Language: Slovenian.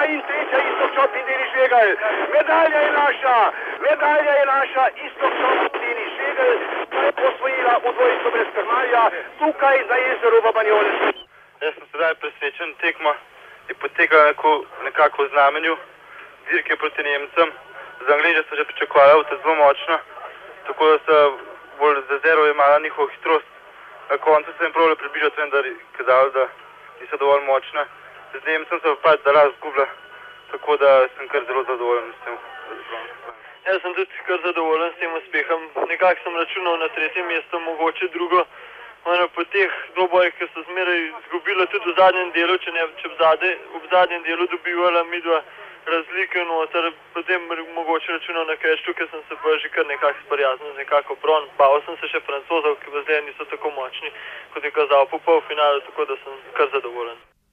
druga in tretja Istok Čop in Deni Žvegal. Medalja je naša, medalja je naša, Istok Čop in Deni Žvegal, ki je posvojila v dvojico brez krmarja, tukaj na jezeru v Banjoli. Jaz sem sedaj presvečen, tekma je potekala neko, nekako v znamenju dirke proti Nemcem. Za Angliže so že pričakovali, da bo zelo močna, tako da so bolj za zero imala njihovo hitrost. Na koncu sem jim pravil približati, vendar je kazalo, da niso dovolj močne. Z Nemcem so pač zaraz zgubila, tako da sem kar zelo zadovoljen s tem. Jaz sem tudi kar zadovoljen s tem uspehom. Nekako sem računal na tretje mesto, mogoče drugo. Ono po teh dvobojih, ki so zmeraj izgubila tudi v zadnjem delu, če ne če v, zade, v zadnjem delu dobivala midva razlike noter, potem mogoče računal na kaj, tukaj sem se pa že kar nekako sprijaznil z nekako bron. Bal sem se še francozov, ki v zdaj niso tako močni, kot je kazal po polfinalu, tako da sem kar zadovoljen.